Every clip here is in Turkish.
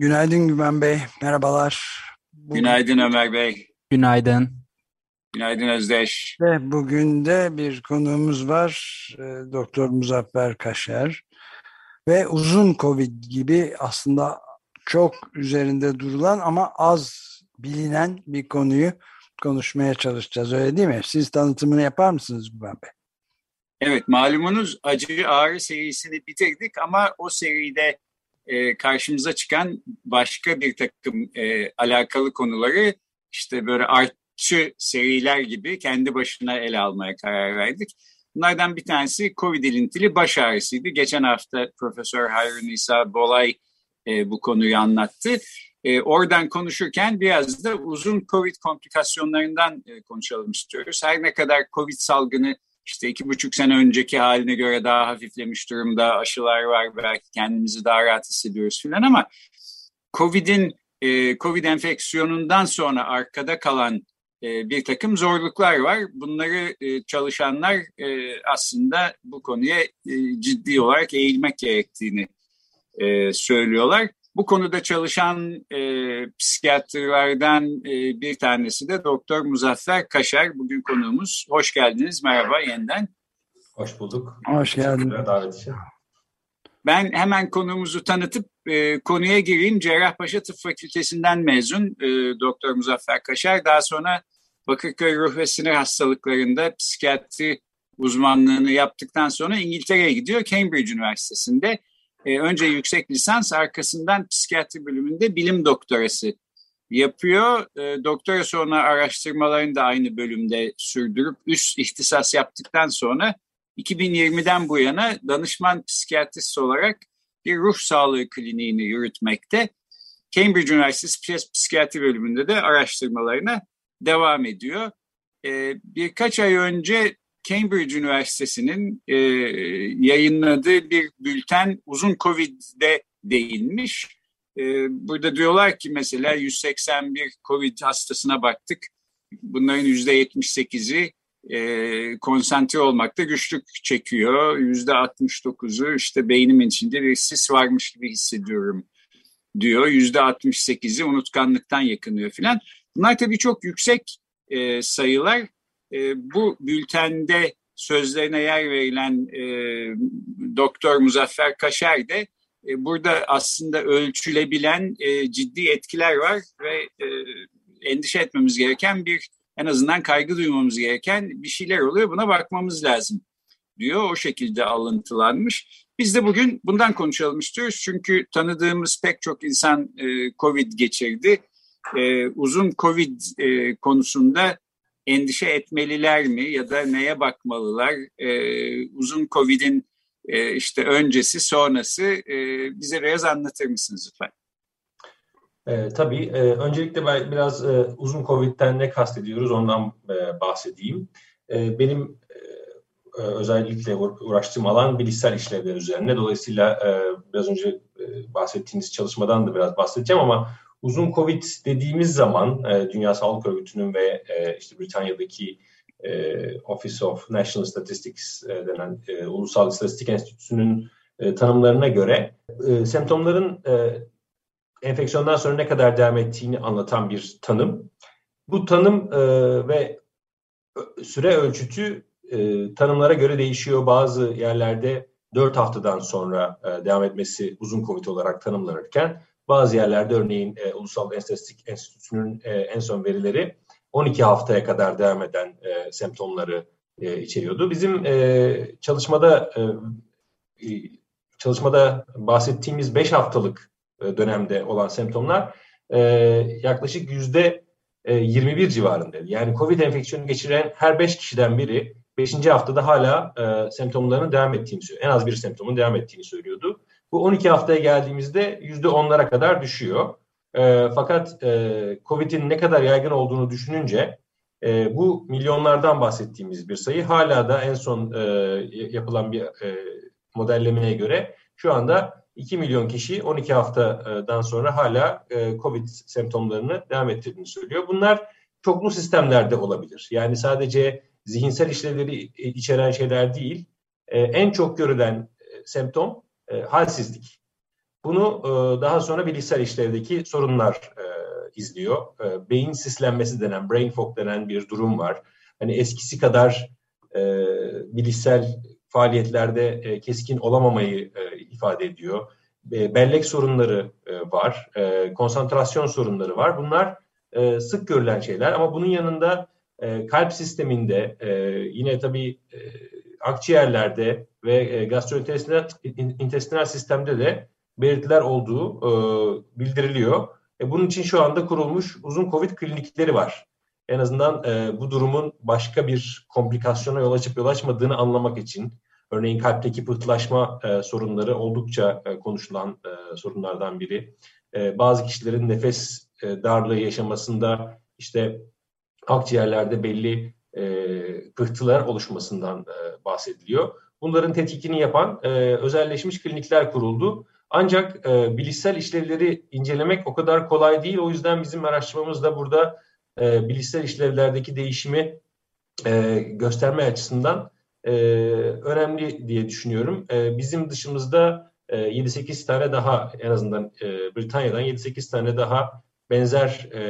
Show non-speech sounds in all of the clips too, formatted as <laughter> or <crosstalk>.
Günaydın Güven Bey, merhabalar. Bugün... Günaydın Ömer Bey. Günaydın. Günaydın Özdeş. Ve bugün de bir konuğumuz var, e, Doktor Muzaffer Kaşer. Ve uzun Covid gibi aslında çok üzerinde durulan ama az bilinen bir konuyu konuşmaya çalışacağız öyle değil mi? Siz tanıtımını yapar mısınız Güven Bey? Evet malumunuz acı ağrı serisini bitirdik ama o seride e, karşımıza çıkan başka bir takım e, alakalı konuları işte böyle artçı seriler gibi kendi başına ele almaya karar verdik. Bunlardan bir tanesi COVID ilintili baş ağrısıydı. Geçen hafta Profesör Harun İsa Bolay e, bu konuyu anlattı. E, oradan konuşurken biraz da uzun COVID komplikasyonlarından e, konuşalım istiyoruz. Her ne kadar COVID salgını işte iki buçuk sene önceki haline göre daha hafiflemiş durumda, aşılar var, belki kendimizi daha rahat hissediyoruz filan ama COVID'in e, COVID enfeksiyonundan sonra arkada kalan e, bir takım zorluklar var. Bunları e, çalışanlar e, aslında bu konuya e, ciddi olarak eğilmek gerektiğini e, söylüyorlar. Bu konuda çalışan e, psikiyatrlardan e, bir tanesi de Doktor Muzaffer Kaşar. Bugün konuğumuz. Hoş geldiniz. Merhaba yeniden. Hoş bulduk. Hoş geldin. Davet için. Ben hemen konuğumuzu tanıtıp e, konuya gireyim. Cerrahpaşa Tıp Fakültesinden mezun e, Doktor Muzaffer Kaşar. Daha sonra Bakırköy Ruh ve Sinir Hastalıklarında psikiyatri uzmanlığını yaptıktan sonra İngiltere'ye gidiyor. Cambridge Üniversitesi'nde e, önce yüksek lisans arkasından psikiyatri bölümünde bilim doktorası yapıyor. E, doktora sonra araştırmalarını da aynı bölümde sürdürüp üst ihtisas yaptıktan sonra 2020'den bu yana danışman psikiyatrist olarak bir ruh sağlığı kliniğini yürütmekte. Cambridge Üniversitesi Psikiyatri bölümünde de araştırmalarına devam ediyor. E, birkaç ay önce Cambridge Üniversitesi'nin e, yayınladığı bir bülten uzun Covid'de değinmiş. E, burada diyorlar ki mesela 181 Covid hastasına baktık. Bunların %78'i e, konsantre olmakta güçlük çekiyor. %69'u işte beynimin içinde bir sis varmış gibi hissediyorum diyor. %68'i unutkanlıktan yakınıyor filan. Bunlar tabii çok yüksek e, sayılar e, bu bültende sözlerine yer verilen e, Doktor Muzaffer Kaşer de e, burada aslında ölçülebilen e, ciddi etkiler var ve e, endişe etmemiz gereken bir en azından kaygı duymamız gereken bir şeyler oluyor. Buna bakmamız lazım diyor. O şekilde alıntılanmış. Biz de bugün bundan konuşalım istiyoruz. Çünkü tanıdığımız pek çok insan e, Covid geçirdi. E, uzun Covid e, konusunda endişe etmeliler mi ya da neye bakmalılar? E, uzun Covid'in e, işte öncesi sonrası e, bize biraz anlatır mısınız lütfen? E, tabii. E, öncelikle ben biraz e, uzun Covid'den ne kastediyoruz ondan e, bahsedeyim. E, benim e, özellikle uğraştığım alan bilişsel işlevler üzerine. Dolayısıyla e, biraz önce e, bahsettiğiniz çalışmadan da biraz bahsedeceğim ama Uzun Covid dediğimiz zaman e, Dünya Sağlık Örgütü'nün ve e, işte Britanya'daki e, Office of National Statistics e, denen e, Ulusal İstatistik Enstitüsü'nün e, tanımlarına göre e, semptomların e, enfeksiyondan sonra ne kadar devam ettiğini anlatan bir tanım. Bu tanım e, ve süre ölçütü e, tanımlara göre değişiyor. Bazı yerlerde 4 haftadan sonra e, devam etmesi uzun COVID olarak tanımlanırken bazı yerlerde örneğin e, Ulusal Estatistik Enstitüsü'nün e, en son verileri 12 haftaya kadar devam eden e, semptomları e, içeriyordu. Bizim e, çalışmada e, çalışmada bahsettiğimiz 5 haftalık e, dönemde olan semptomlar e, yaklaşık yüzde 21 e, civarında. Yani COVID enfeksiyonu geçiren her 5 kişiden biri 5. haftada hala e, semptomlarının devam ettiğini söylüyor. En az bir semptomun devam ettiğini söylüyordu. Bu 12 haftaya geldiğimizde %10'lara kadar düşüyor. E, fakat e, COVID'in ne kadar yaygın olduğunu düşününce e, bu milyonlardan bahsettiğimiz bir sayı hala da en son e, yapılan bir e, modellemeye göre şu anda 2 milyon kişi 12 haftadan sonra hala e, COVID semptomlarını devam ettirdiğini söylüyor. Bunlar çoklu sistemlerde olabilir. Yani sadece zihinsel işlevleri içeren şeyler değil. E, en çok görülen e, semptom e, halsizlik. Bunu e, daha sonra bilişsel işlevdeki sorunlar e, izliyor. E, beyin sislenmesi denen, brain fog denen bir durum var. Hani eskisi kadar e, bilişsel faaliyetlerde e, keskin olamamayı e, ifade ediyor. E, bellek sorunları e, var, e, konsantrasyon sorunları var. Bunlar e, sık görülen şeyler ama bunun yanında e, kalp sisteminde e, yine tabii e, akciğerlerde ve e, gastrointestinal sistemde de belirtiler olduğu e, bildiriliyor. E, bunun için şu anda kurulmuş uzun COVID klinikleri var. En azından e, bu durumun başka bir komplikasyona yol açıp yol açmadığını anlamak için. Örneğin kalpteki pıhtılaşma e, sorunları oldukça e, konuşulan e, sorunlardan biri. E, bazı kişilerin nefes e, darlığı yaşamasında işte akciğerlerde belli e, pıhtılar oluşmasından e, bahsediliyor. Bunların tetkikini yapan e, özelleşmiş klinikler kuruldu. Ancak e, bilişsel işlevleri incelemek o kadar kolay değil. O yüzden bizim araştırmamız da burada e, bilişsel işlevlerdeki değişimi e, gösterme açısından e, önemli diye düşünüyorum. E, bizim dışımızda e, 7-8 tane daha en azından e, Britanya'dan 7-8 tane daha benzer e,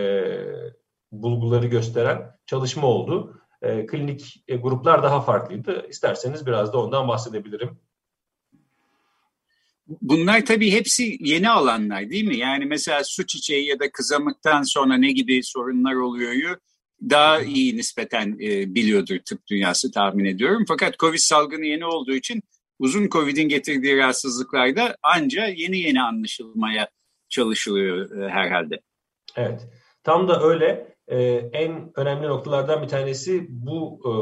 bulguları gösteren çalışma oldu. E, klinik e, gruplar daha farklıydı. İsterseniz biraz da ondan bahsedebilirim. Bunlar tabii hepsi yeni alanlar değil mi? Yani mesela su çiçeği ya da kızamıktan sonra ne gibi sorunlar oluyor daha iyi nispeten e, biliyordur tıp dünyası tahmin ediyorum. Fakat Covid salgını yeni olduğu için uzun Covid'in getirdiği rahatsızlıklarda anca yeni yeni anlaşılmaya çalışılıyor e, herhalde. Evet, tam da öyle. Ee, en önemli noktalardan bir tanesi bu e,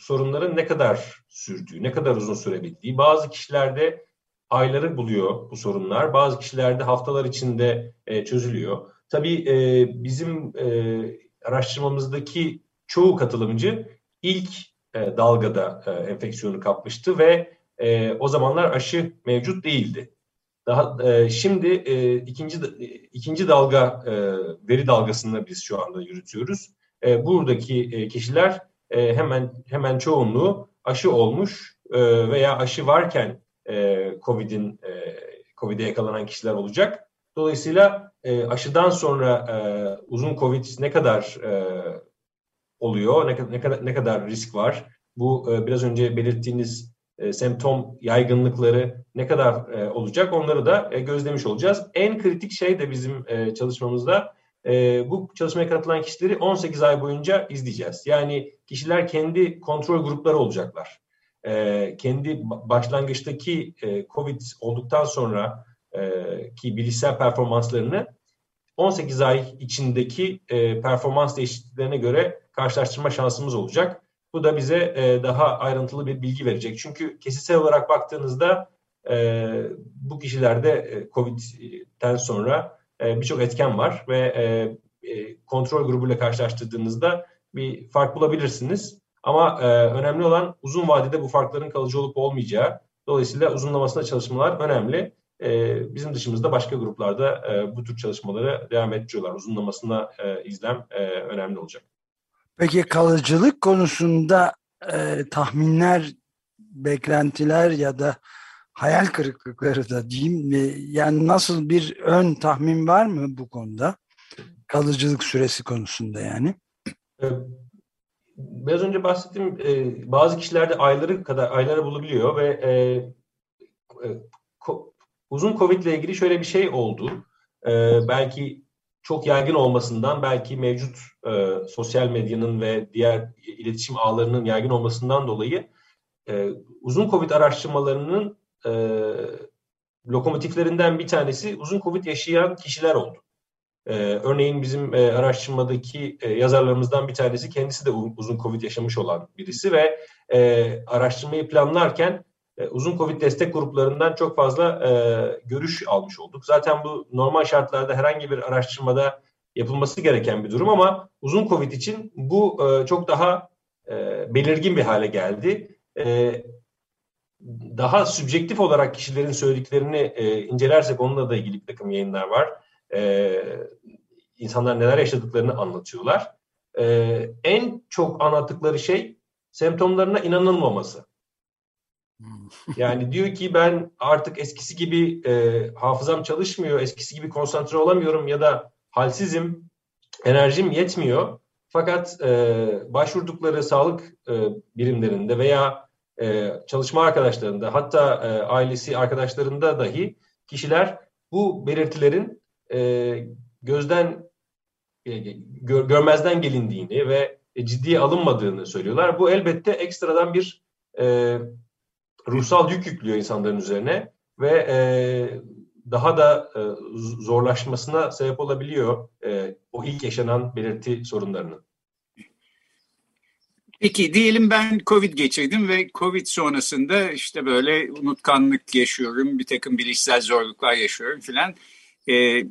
sorunların ne kadar sürdüğü, ne kadar uzun sürebildiği. Bazı kişilerde ayları buluyor bu sorunlar. Bazı kişilerde haftalar içinde e, çözülüyor. Tabii e, bizim e, araştırmamızdaki çoğu katılımcı ilk e, dalgada e, enfeksiyonu kapmıştı ve e, o zamanlar aşı mevcut değildi. Daha e, şimdi e, ikinci ikinci dalga e, veri dalgasını biz şu anda yürütüyoruz. E, buradaki e, kişiler e, hemen hemen çoğunluğu aşı olmuş e, veya aşı varken e, COVID'in e, COVID'e yakalanan kişiler olacak. Dolayısıyla e, aşıdan sonra e, uzun COVID ne kadar e, oluyor, ne, ne kadar ne kadar risk var? Bu e, biraz önce belirttiğiniz e, semptom yaygınlıkları ne kadar e, olacak? Onları da e, gözlemiş olacağız. En kritik şey de bizim e, çalışmamızda bu çalışmaya katılan kişileri 18 ay boyunca izleyeceğiz. Yani kişiler kendi kontrol grupları olacaklar kendi başlangıçtaki COVID olduktan sonra ki bilişsel performanslarını 18 ay içindeki performans değişikliklerine göre karşılaştırma şansımız olacak. Bu da bize e, daha ayrıntılı bir bilgi verecek. Çünkü kesitsel olarak baktığınızda e, bu kişilerde e, COVID'den sonra e, birçok etken var ve e, e, kontrol grubuyla karşılaştırdığınızda bir fark bulabilirsiniz. Ama e, önemli olan uzun vadede bu farkların kalıcı olup olmayacağı. Dolayısıyla uzunlamasında çalışmalar önemli. E, bizim dışımızda başka gruplarda e, bu tür çalışmalara devam ediyorlar. Uzunlamasında e, izlem e, önemli olacak. Peki kalıcılık konusunda e, tahminler, beklentiler ya da hayal kırıklıkları da diyeyim. E, yani nasıl bir ön tahmin var mı bu konuda? Kalıcılık süresi konusunda yani. E, biraz önce bahsettiğim e, bazı kişilerde ayları kadar ayları bulabiliyor ve e, e, ko, uzun Covid ile ilgili şöyle bir şey oldu. E, belki çok yaygın olmasından, belki mevcut e, sosyal medyanın ve diğer iletişim ağlarının yaygın olmasından dolayı e, uzun Covid araştırmalarının e, lokomotiflerinden bir tanesi uzun Covid yaşayan kişiler oldu. Ee, örneğin bizim e, araştırmadaki e, yazarlarımızdan bir tanesi kendisi de uzun Covid yaşamış olan birisi ve e, araştırmayı planlarken e, uzun Covid destek gruplarından çok fazla e, görüş almış olduk. Zaten bu normal şartlarda herhangi bir araştırmada yapılması gereken bir durum ama uzun Covid için bu e, çok daha e, belirgin bir hale geldi. E, daha sübjektif olarak kişilerin söylediklerini e, incelersek onunla da ilgili bir takım yayınlar var. E, insanlar neler yaşadıklarını anlatıyorlar. E, en çok anlattıkları şey semptomlarına inanılmaması. Yani diyor ki ben artık eskisi gibi e, hafızam çalışmıyor, eskisi gibi konsantre olamıyorum ya da halsizim, enerjim yetmiyor. Fakat e, başvurdukları sağlık e, birimlerinde veya e, çalışma arkadaşlarında hatta e, ailesi arkadaşlarında dahi kişiler bu belirtilerin e, gözden e, gör, görmezden gelindiğini ve ciddiye alınmadığını söylüyorlar. Bu elbette ekstradan bir e, ruhsal yük yüklüyor insanların üzerine ve e, daha da e, zorlaşmasına sebep olabiliyor e, o ilk yaşanan belirti sorunlarının. Peki diyelim ben Covid geçirdim ve Covid sonrasında işte böyle unutkanlık yaşıyorum, bir takım bilişsel zorluklar yaşıyorum filan. Ee,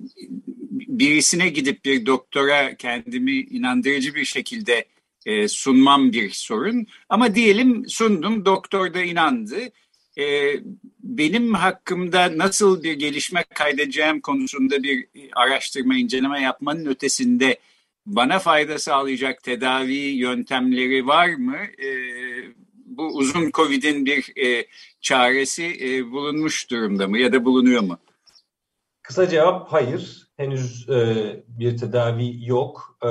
birisine gidip bir doktora kendimi inandırıcı bir şekilde e, sunmam bir sorun. Ama diyelim sundum, doktor da inandı. E, benim hakkımda nasıl bir gelişme kaydedeceğim konusunda bir araştırma, inceleme yapmanın ötesinde bana fayda sağlayacak tedavi yöntemleri var mı? E, bu uzun COVID'in bir e, çaresi e, bulunmuş durumda mı ya da bulunuyor mu? Kısa cevap hayır. Henüz e, bir tedavi yok. E,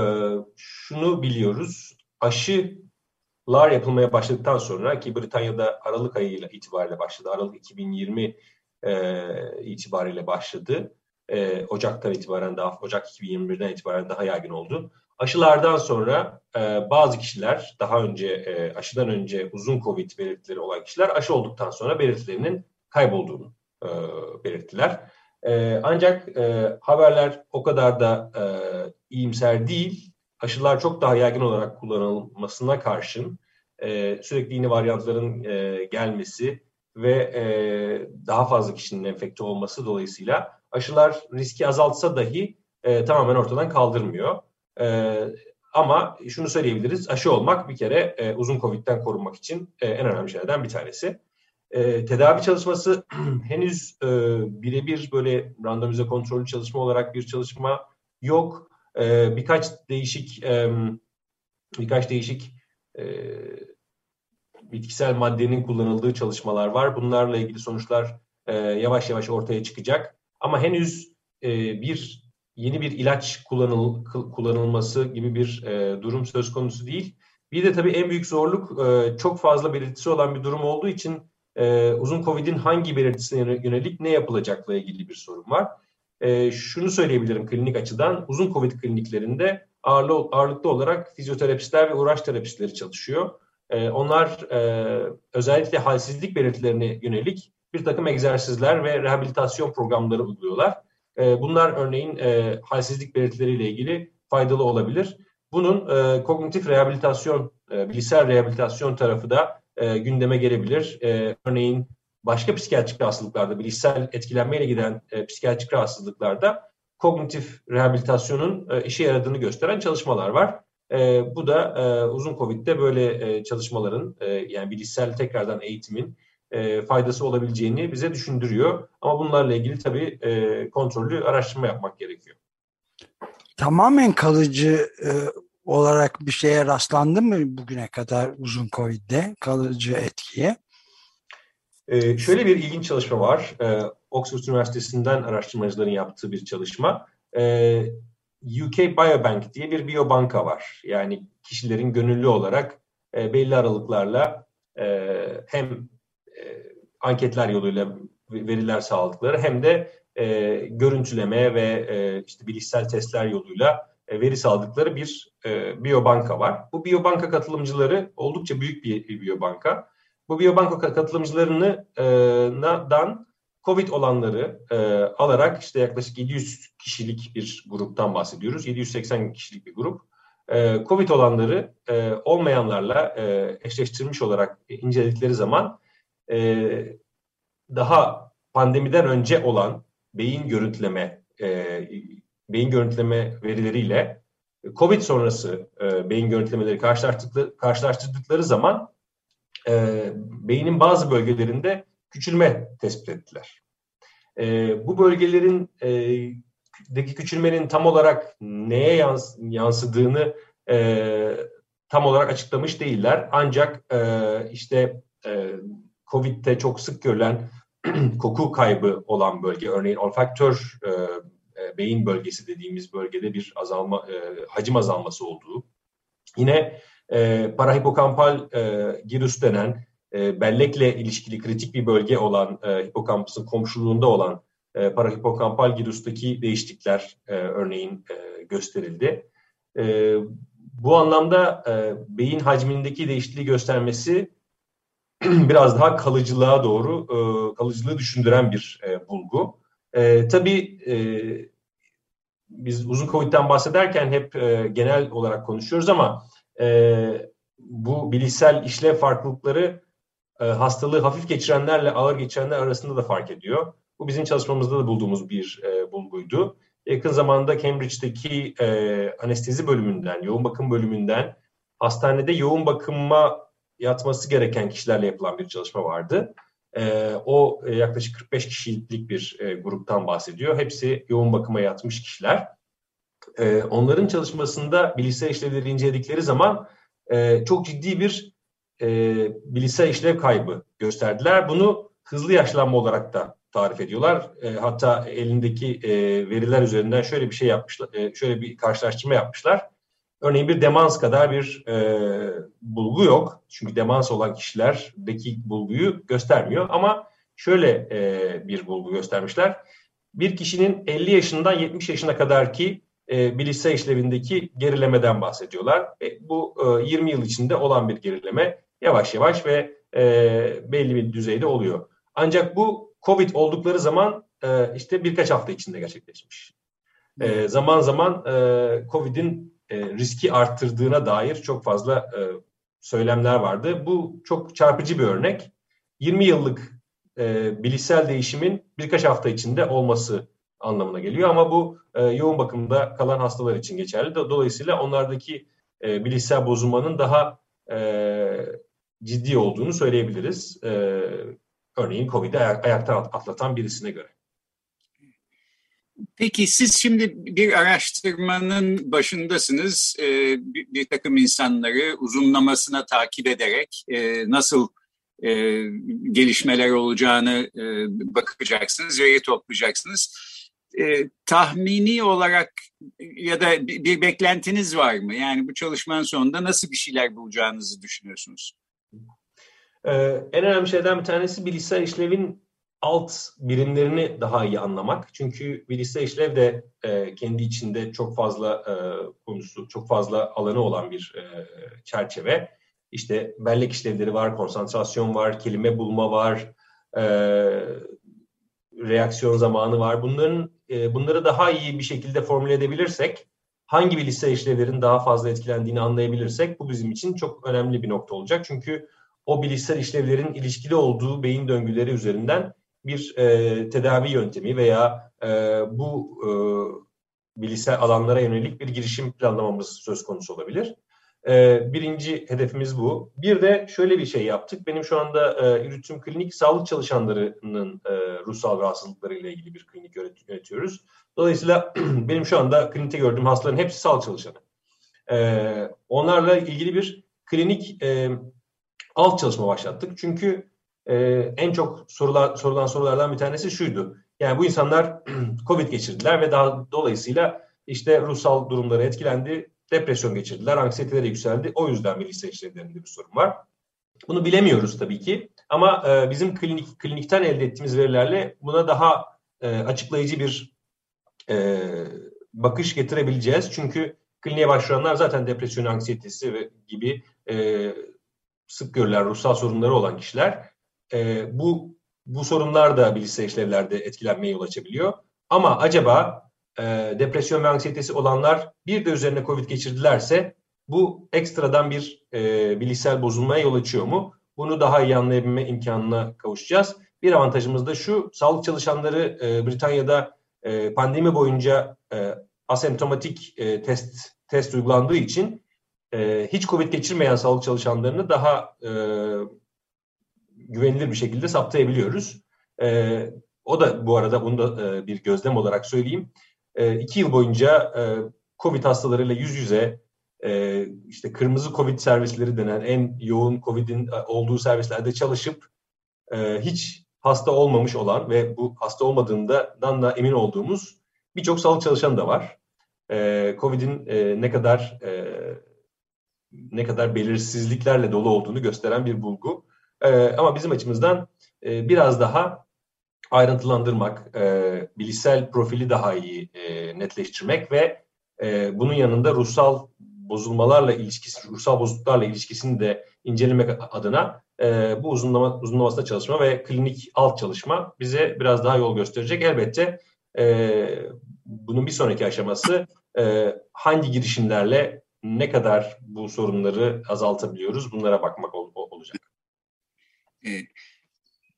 şunu biliyoruz. Aşılar yapılmaya başladıktan sonra ki Britanya'da Aralık ayıyla itibariyle başladı. Aralık 2020 e, itibariyle başladı e, Ocak'tan itibaren daha Ocak 2021'den itibaren daha yaygın oldu. Aşılardan sonra e, bazı kişiler daha önce e, aşıdan önce uzun Covid belirtileri olan kişiler aşı olduktan sonra belirtilerinin kaybolduğunu e, belirttiler. E, ancak e, haberler o kadar da e, iyimser değil. Aşılar çok daha yaygın olarak kullanılmasına karşın e, sürekli yeni varyantların e, gelmesi ve e, daha fazla kişinin enfekte olması dolayısıyla aşılar riski azaltsa dahi e, tamamen ortadan kaldırmıyor. E, ama şunu söyleyebiliriz, aşı olmak bir kere e, uzun COVID'den korunmak için e, en önemli şeylerden bir tanesi. E, tedavi çalışması <clears throat> henüz e, birebir böyle randomize kontrollü çalışma olarak bir çalışma yok. E, birkaç değişik e, birkaç değişik e, bitkisel maddenin kullanıldığı çalışmalar var. Bunlarla ilgili sonuçlar e, yavaş yavaş ortaya çıkacak. Ama henüz e, bir yeni bir ilaç kullanıl, kullanılması gibi bir e, durum söz konusu değil. Bir de tabii en büyük zorluk e, çok fazla belirtisi olan bir durum olduğu için e, uzun COVID'in hangi belirtisine yönelik ne yapılacakla ilgili bir sorun var. E, şunu söyleyebilirim klinik açıdan. Uzun COVID kliniklerinde ağırlı, ağırlıklı olarak fizyoterapistler ve uğraş terapistleri çalışıyor. E, onlar e, özellikle halsizlik belirtilerine yönelik bir takım egzersizler ve rehabilitasyon programları uyguluyorlar. E, bunlar örneğin e, halsizlik belirtileriyle ilgili faydalı olabilir. Bunun e, kognitif rehabilitasyon, e, bilişsel rehabilitasyon tarafı da e, gündeme gelebilir. E, örneğin başka psikiyatrik rahatsızlıklarda, bilişsel etkilenmeyle giden e, psikiyatrik rahatsızlıklarda kognitif rehabilitasyonun e, işe yaradığını gösteren çalışmalar var. E, bu da e, uzun COVID'de böyle e, çalışmaların e, yani bilişsel tekrardan eğitimin e, faydası olabileceğini bize düşündürüyor. Ama bunlarla ilgili tabii e, kontrollü araştırma yapmak gerekiyor. Tamamen kalıcı e, olarak bir şeye rastlandı mı bugüne kadar uzun Covid'de kalıcı etkiye? Ee, şöyle bir ilginç çalışma var. Ee, Oxford Üniversitesi'nden araştırmacıların yaptığı bir çalışma. Ee, UK Biobank diye bir biyobanka var. Yani kişilerin gönüllü olarak e, belli aralıklarla e, hem anketler yoluyla veriler sağladıkları hem de e, görüntüleme ve e, işte bilişsel testler yoluyla e, veri sağladıkları bir e, biyobanka var. Bu biyobanka katılımcıları oldukça büyük bir, bir biyobanka. Bu biyobanka katılımcılarından e, COVID olanları e, alarak işte yaklaşık 700 kişilik bir gruptan bahsediyoruz. 780 kişilik bir grup. E, COVID olanları e, olmayanlarla e, eşleştirmiş olarak inceledikleri zaman e, daha pandemiden önce olan beyin görüntüleme e, beyin görüntüleme verileriyle COVID sonrası e, beyin görüntülemeleri karşılaştırdıkları zaman e, beynin bazı bölgelerinde küçülme tespit ettiler. E, bu bölgelerin e, deki küçülmenin tam olarak neye yans, yansıdığını e, tam olarak açıklamış değiller. Ancak e, işte e, COVID'de çok sık görülen <clears throat> koku kaybı olan bölge, örneğin olfaktör e, e, beyin bölgesi dediğimiz bölgede bir azalma, e, hacim azalması olduğu. Yine e, parahipokampal e, girus denen e, bellekle ilişkili kritik bir bölge olan e, hipokampüsün komşuluğunda olan e, parahipokampal girustaki değişiklikler e, örneğin e, gösterildi. E, bu anlamda e, beyin hacmindeki değişikliği göstermesi <clears throat> biraz daha kalıcılığa doğru e, kalıcılığı düşündüren bir e, bulgu. E, tabii e, biz uzun COVID'den bahsederken hep e, genel olarak konuşuyoruz ama e, bu bilişsel işlev farklılıkları e, hastalığı hafif geçirenlerle ağır geçirenler arasında da fark ediyor. Bu bizim çalışmamızda da bulduğumuz bir e, bulguydu. Yakın zamanda Cambridge'deki e, anestezi bölümünden, yoğun bakım bölümünden hastanede yoğun bakıma yatması gereken kişilerle yapılan bir çalışma vardı. E, o e, yaklaşık 45 kişilik bir e, gruptan bahsediyor. Hepsi yoğun bakıma yatmış kişiler. E, onların çalışmasında bilgisayar işlevleri inceledikleri zaman e, çok ciddi bir e, bilgisayar işlev kaybı gösterdiler. Bunu hızlı yaşlanma olarak da tarif ediyorlar. E, hatta elindeki e, veriler üzerinden şöyle bir şey yapmışlar, e, şöyle bir karşılaştırma yapmışlar. Örneğin bir demans kadar bir e, bulgu yok. Çünkü demans olan kişilerdeki bulguyu göstermiyor. Ama şöyle e, bir bulgu göstermişler. Bir kişinin 50 yaşından 70 yaşına kadar ki e, bilişsel işlevindeki gerilemeden bahsediyorlar. E, bu e, 20 yıl içinde olan bir gerileme yavaş yavaş ve e, belli bir düzeyde oluyor. Ancak bu COVID oldukları zaman e, işte birkaç hafta içinde gerçekleşmiş. E, zaman zaman e, COVID'in e, riski arttırdığına dair çok fazla e, söylemler vardı. Bu çok çarpıcı bir örnek. 20 yıllık e, bilişsel değişimin birkaç hafta içinde olması anlamına geliyor ama bu e, yoğun bakımda kalan hastalar için geçerli. Dolayısıyla onlardaki e, bilişsel bozulmanın daha e, ciddi olduğunu söyleyebiliriz. E, örneğin COVID'i ayak, ayakta atlatan birisine göre. Peki siz şimdi bir araştırmanın başındasınız. Ee, bir, bir takım insanları uzunlamasına takip ederek e, nasıl e, gelişmeler olacağını e, bakacaksınız, veri toplayacaksınız. E, tahmini olarak ya da bir, bir beklentiniz var mı? Yani bu çalışmanın sonunda nasıl bir şeyler bulacağınızı düşünüyorsunuz? Ee, en önemli şeyden bir tanesi bilgisayar işlevin alt birimlerini daha iyi anlamak. Çünkü bilgisayar işlev de e, kendi içinde çok fazla e, konusu, çok fazla alanı olan bir e, çerçeve. İşte bellek işlevleri var, konsantrasyon var, kelime bulma var, e, reaksiyon zamanı var. Bunların e, bunları daha iyi bir şekilde formüle edebilirsek, hangi bilgisayar işlevlerin daha fazla etkilendiğini anlayabilirsek bu bizim için çok önemli bir nokta olacak. Çünkü o bilgisayar işlevlerin ilişkili olduğu beyin döngüleri üzerinden bir e, tedavi yöntemi veya e, bu e, bilgisayar alanlara yönelik bir girişim planlamamız söz konusu olabilir. E, birinci hedefimiz bu. Bir de şöyle bir şey yaptık. Benim şu anda e, yürüttüğüm klinik sağlık çalışanlarının e, ruhsal rahatsızlıkları ile ilgili bir klinik yönetiyoruz. Dolayısıyla <clears throat> benim şu anda klinikte gördüğüm hastaların hepsi sağlık çalışanı. E, onlarla ilgili bir klinik e, alt çalışma başlattık. Çünkü e, en çok sorular, sorulan sorulardan bir tanesi şuydu. Yani bu insanlar <clears throat> Covid geçirdiler ve daha dolayısıyla işte ruhsal durumları etkilendi, depresyon geçirdiler, anksiyeteleri yükseldi. O yüzden bilgisayar işlevlerinde bir sorun var. Bunu bilemiyoruz tabii ki ama e, bizim klinik klinikten elde ettiğimiz verilerle buna daha e, açıklayıcı bir e, bakış getirebileceğiz. Çünkü kliniğe başvuranlar zaten depresyon, anksiyetesi ve gibi e, sık görülen ruhsal sorunları olan kişiler e, bu bu sorunlar da bilişsel işlevlerde etkilenmeye yol açabiliyor. Ama acaba e, depresyon ve anksiyetesi olanlar bir de üzerine COVID geçirdilerse bu ekstradan bir e, bilişsel bozulmaya yol açıyor mu? bunu daha iyi anlayabilme imkanına kavuşacağız. Bir avantajımız da şu, sağlık çalışanları e, Britanya'da e, pandemi boyunca e, asemptomatik e, test test uygulandığı için e, hiç COVID geçirmeyen sağlık çalışanlarını daha e, güvenilir bir şekilde saptayabiliyoruz. E, o da bu arada bunu da e, bir gözlem olarak söyleyeyim. E, iki yıl boyunca e, COVID hastalarıyla yüz yüze e, işte kırmızı COVID servisleri denen en yoğun COVID'in e, olduğu servislerde çalışıp e, hiç hasta olmamış olan ve bu hasta olmadığından da emin olduğumuz birçok sağlık çalışanı da var. COVID'in ne kadar ne kadar belirsizliklerle dolu olduğunu gösteren bir bulgu. Ama bizim açımızdan biraz daha ayrıntılandırmak, e, bilişsel profili daha iyi e, netleştirmek ve e, bunun yanında ruhsal bozulmalarla ilişkisi, ruhsal bozukluklarla ilişkisini de incelemek adına e, bu uzunlama, uzunlamasında çalışma ve klinik alt çalışma bize biraz daha yol gösterecek. Elbette e, bunun bir sonraki aşaması e, hangi girişimlerle ne kadar bu sorunları azaltabiliyoruz bunlara bakmak ol, olacak. Evet.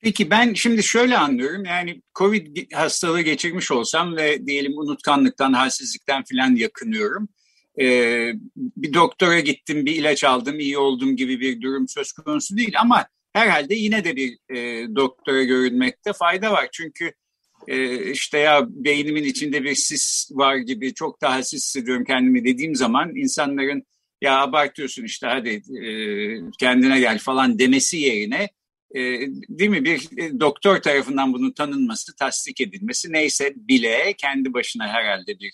Peki ben şimdi şöyle anlıyorum yani Covid hastalığı geçirmiş olsam ve diyelim unutkanlıktan, halsizlikten filan yakınıyorum. Ee, bir doktora gittim, bir ilaç aldım, iyi oldum gibi bir durum söz konusu değil ama herhalde yine de bir e, doktora görünmekte fayda var. Çünkü e, işte ya beynimin içinde bir sis var gibi çok daha sis hissediyorum kendimi dediğim zaman insanların ya abartıyorsun işte hadi e, kendine gel falan demesi yerine e, değil mi bir e, doktor tarafından bunun tanınması, tasdik edilmesi neyse bile kendi başına herhalde bir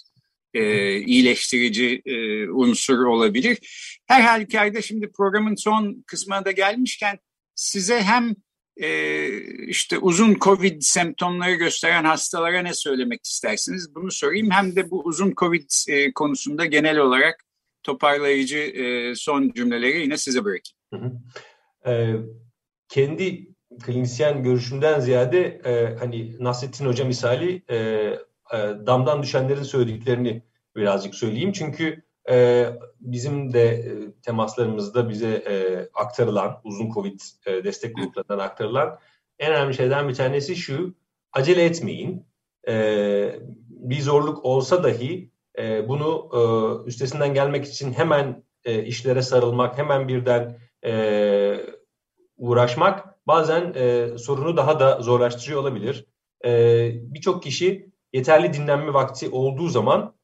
e, iyileştirici e, unsur olabilir. Her halükarda şimdi programın son kısmına da gelmişken size hem e, işte uzun COVID semptomları gösteren hastalara ne söylemek istersiniz? Bunu sorayım. Hem de bu uzun COVID e, konusunda genel olarak toparlayıcı e, son cümleleri yine size bırakayım. Hı hı. Ee, kendi klinisyen görüşümden ziyade e, hani Nasrettin Hoca misali e, e, damdan düşenlerin söylediklerini birazcık söyleyeyim. Çünkü e, bizim de e, temaslarımızda bize e, aktarılan, uzun COVID e, destek gruplarından aktarılan en önemli şeyden bir tanesi şu, acele etmeyin. E, bir zorluk olsa dahi e, bunu e, üstesinden gelmek için hemen e, işlere sarılmak, hemen birden e, uğraşmak bazen e, sorunu daha da zorlaştırıyor olabilir. E, Birçok kişi yeterli dinlenme vakti olduğu zaman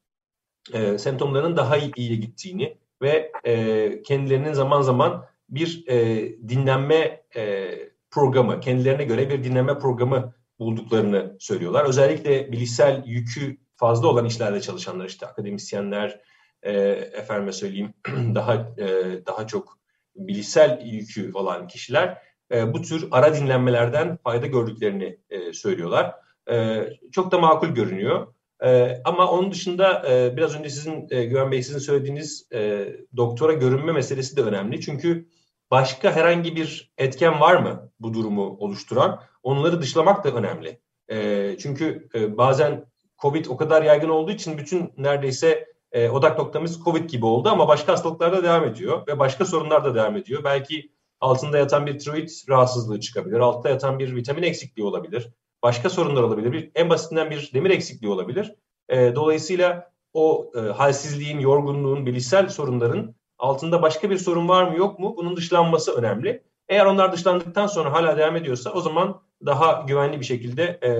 e, semptomlarının daha iyi, iyiye gittiğini ve e, kendilerinin zaman zaman bir e, dinlenme e, programı, kendilerine göre bir dinlenme programı bulduklarını söylüyorlar. Özellikle bilişsel yükü fazla olan işlerde çalışanlar işte akademisyenler, e, efendime söyleyeyim <clears throat> daha e, daha çok bilişsel yükü olan kişiler e, bu tür ara dinlenmelerden fayda gördüklerini e, söylüyorlar. E, çok da makul görünüyor. E, ama onun dışında e, biraz önce sizin e, Güven Bey sizin söylediğiniz e, doktora görünme meselesi de önemli. Çünkü başka herhangi bir etken var mı bu durumu oluşturan? Onları dışlamak da önemli. E, çünkü e, bazen COVID o kadar yaygın olduğu için bütün neredeyse e, odak noktamız COVID gibi oldu ama başka hastalıklarda devam ediyor ve başka sorunlar da devam ediyor. Belki altında yatan bir tiroid rahatsızlığı çıkabilir, altta yatan bir vitamin eksikliği olabilir başka sorunlar olabilir. Bir, en basitinden bir demir eksikliği olabilir. E, dolayısıyla o e, halsizliğin, yorgunluğun, bilişsel sorunların altında başka bir sorun var mı yok mu bunun dışlanması önemli. Eğer onlar dışlandıktan sonra hala devam ediyorsa o zaman daha güvenli bir şekilde e,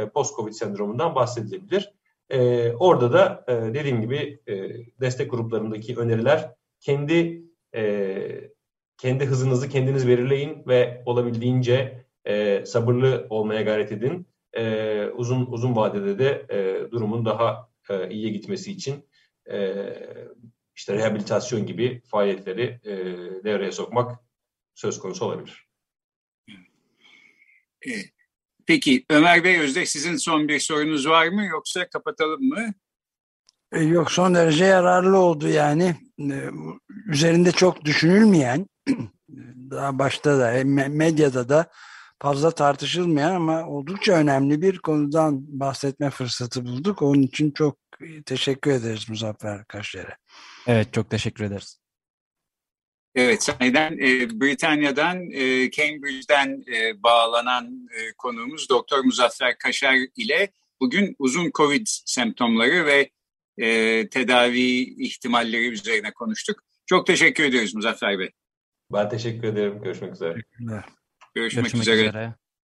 e, post-covid sendromundan bahsedilebilir. E, orada da e, dediğim gibi e, destek gruplarındaki öneriler kendi e, kendi hızınızı kendiniz belirleyin ve olabildiğince e, sabırlı olmaya gayret edin. E, uzun uzun vadede de e, durumun daha e, iyiye gitmesi için e, işte rehabilitasyon gibi faaliyetleri e, devreye sokmak söz konusu olabilir. Peki Ömer Bey Özdeş sizin son bir sorunuz var mı yoksa kapatalım mı? E, yok son derece yararlı oldu yani. E, üzerinde çok düşünülmeyen <clears throat> daha başta da medyada da fazla tartışılmayan ama oldukça önemli bir konudan bahsetme fırsatı bulduk. Onun için çok teşekkür ederiz Muzaffer Kaşler'e. Evet çok teşekkür ederiz. Evet, sahiden e, Britanya'dan, e, Cambridge'den e, bağlanan e, konuğumuz Doktor Muzaffer Kaşar ile bugün uzun COVID semptomları ve e, tedavi ihtimalleri üzerine konuştuk. Çok teşekkür ediyoruz Muzaffer Bey. Ben teşekkür ederim. Görüşmek üzere. Görüşmek, Görüşmek üzere. üzere.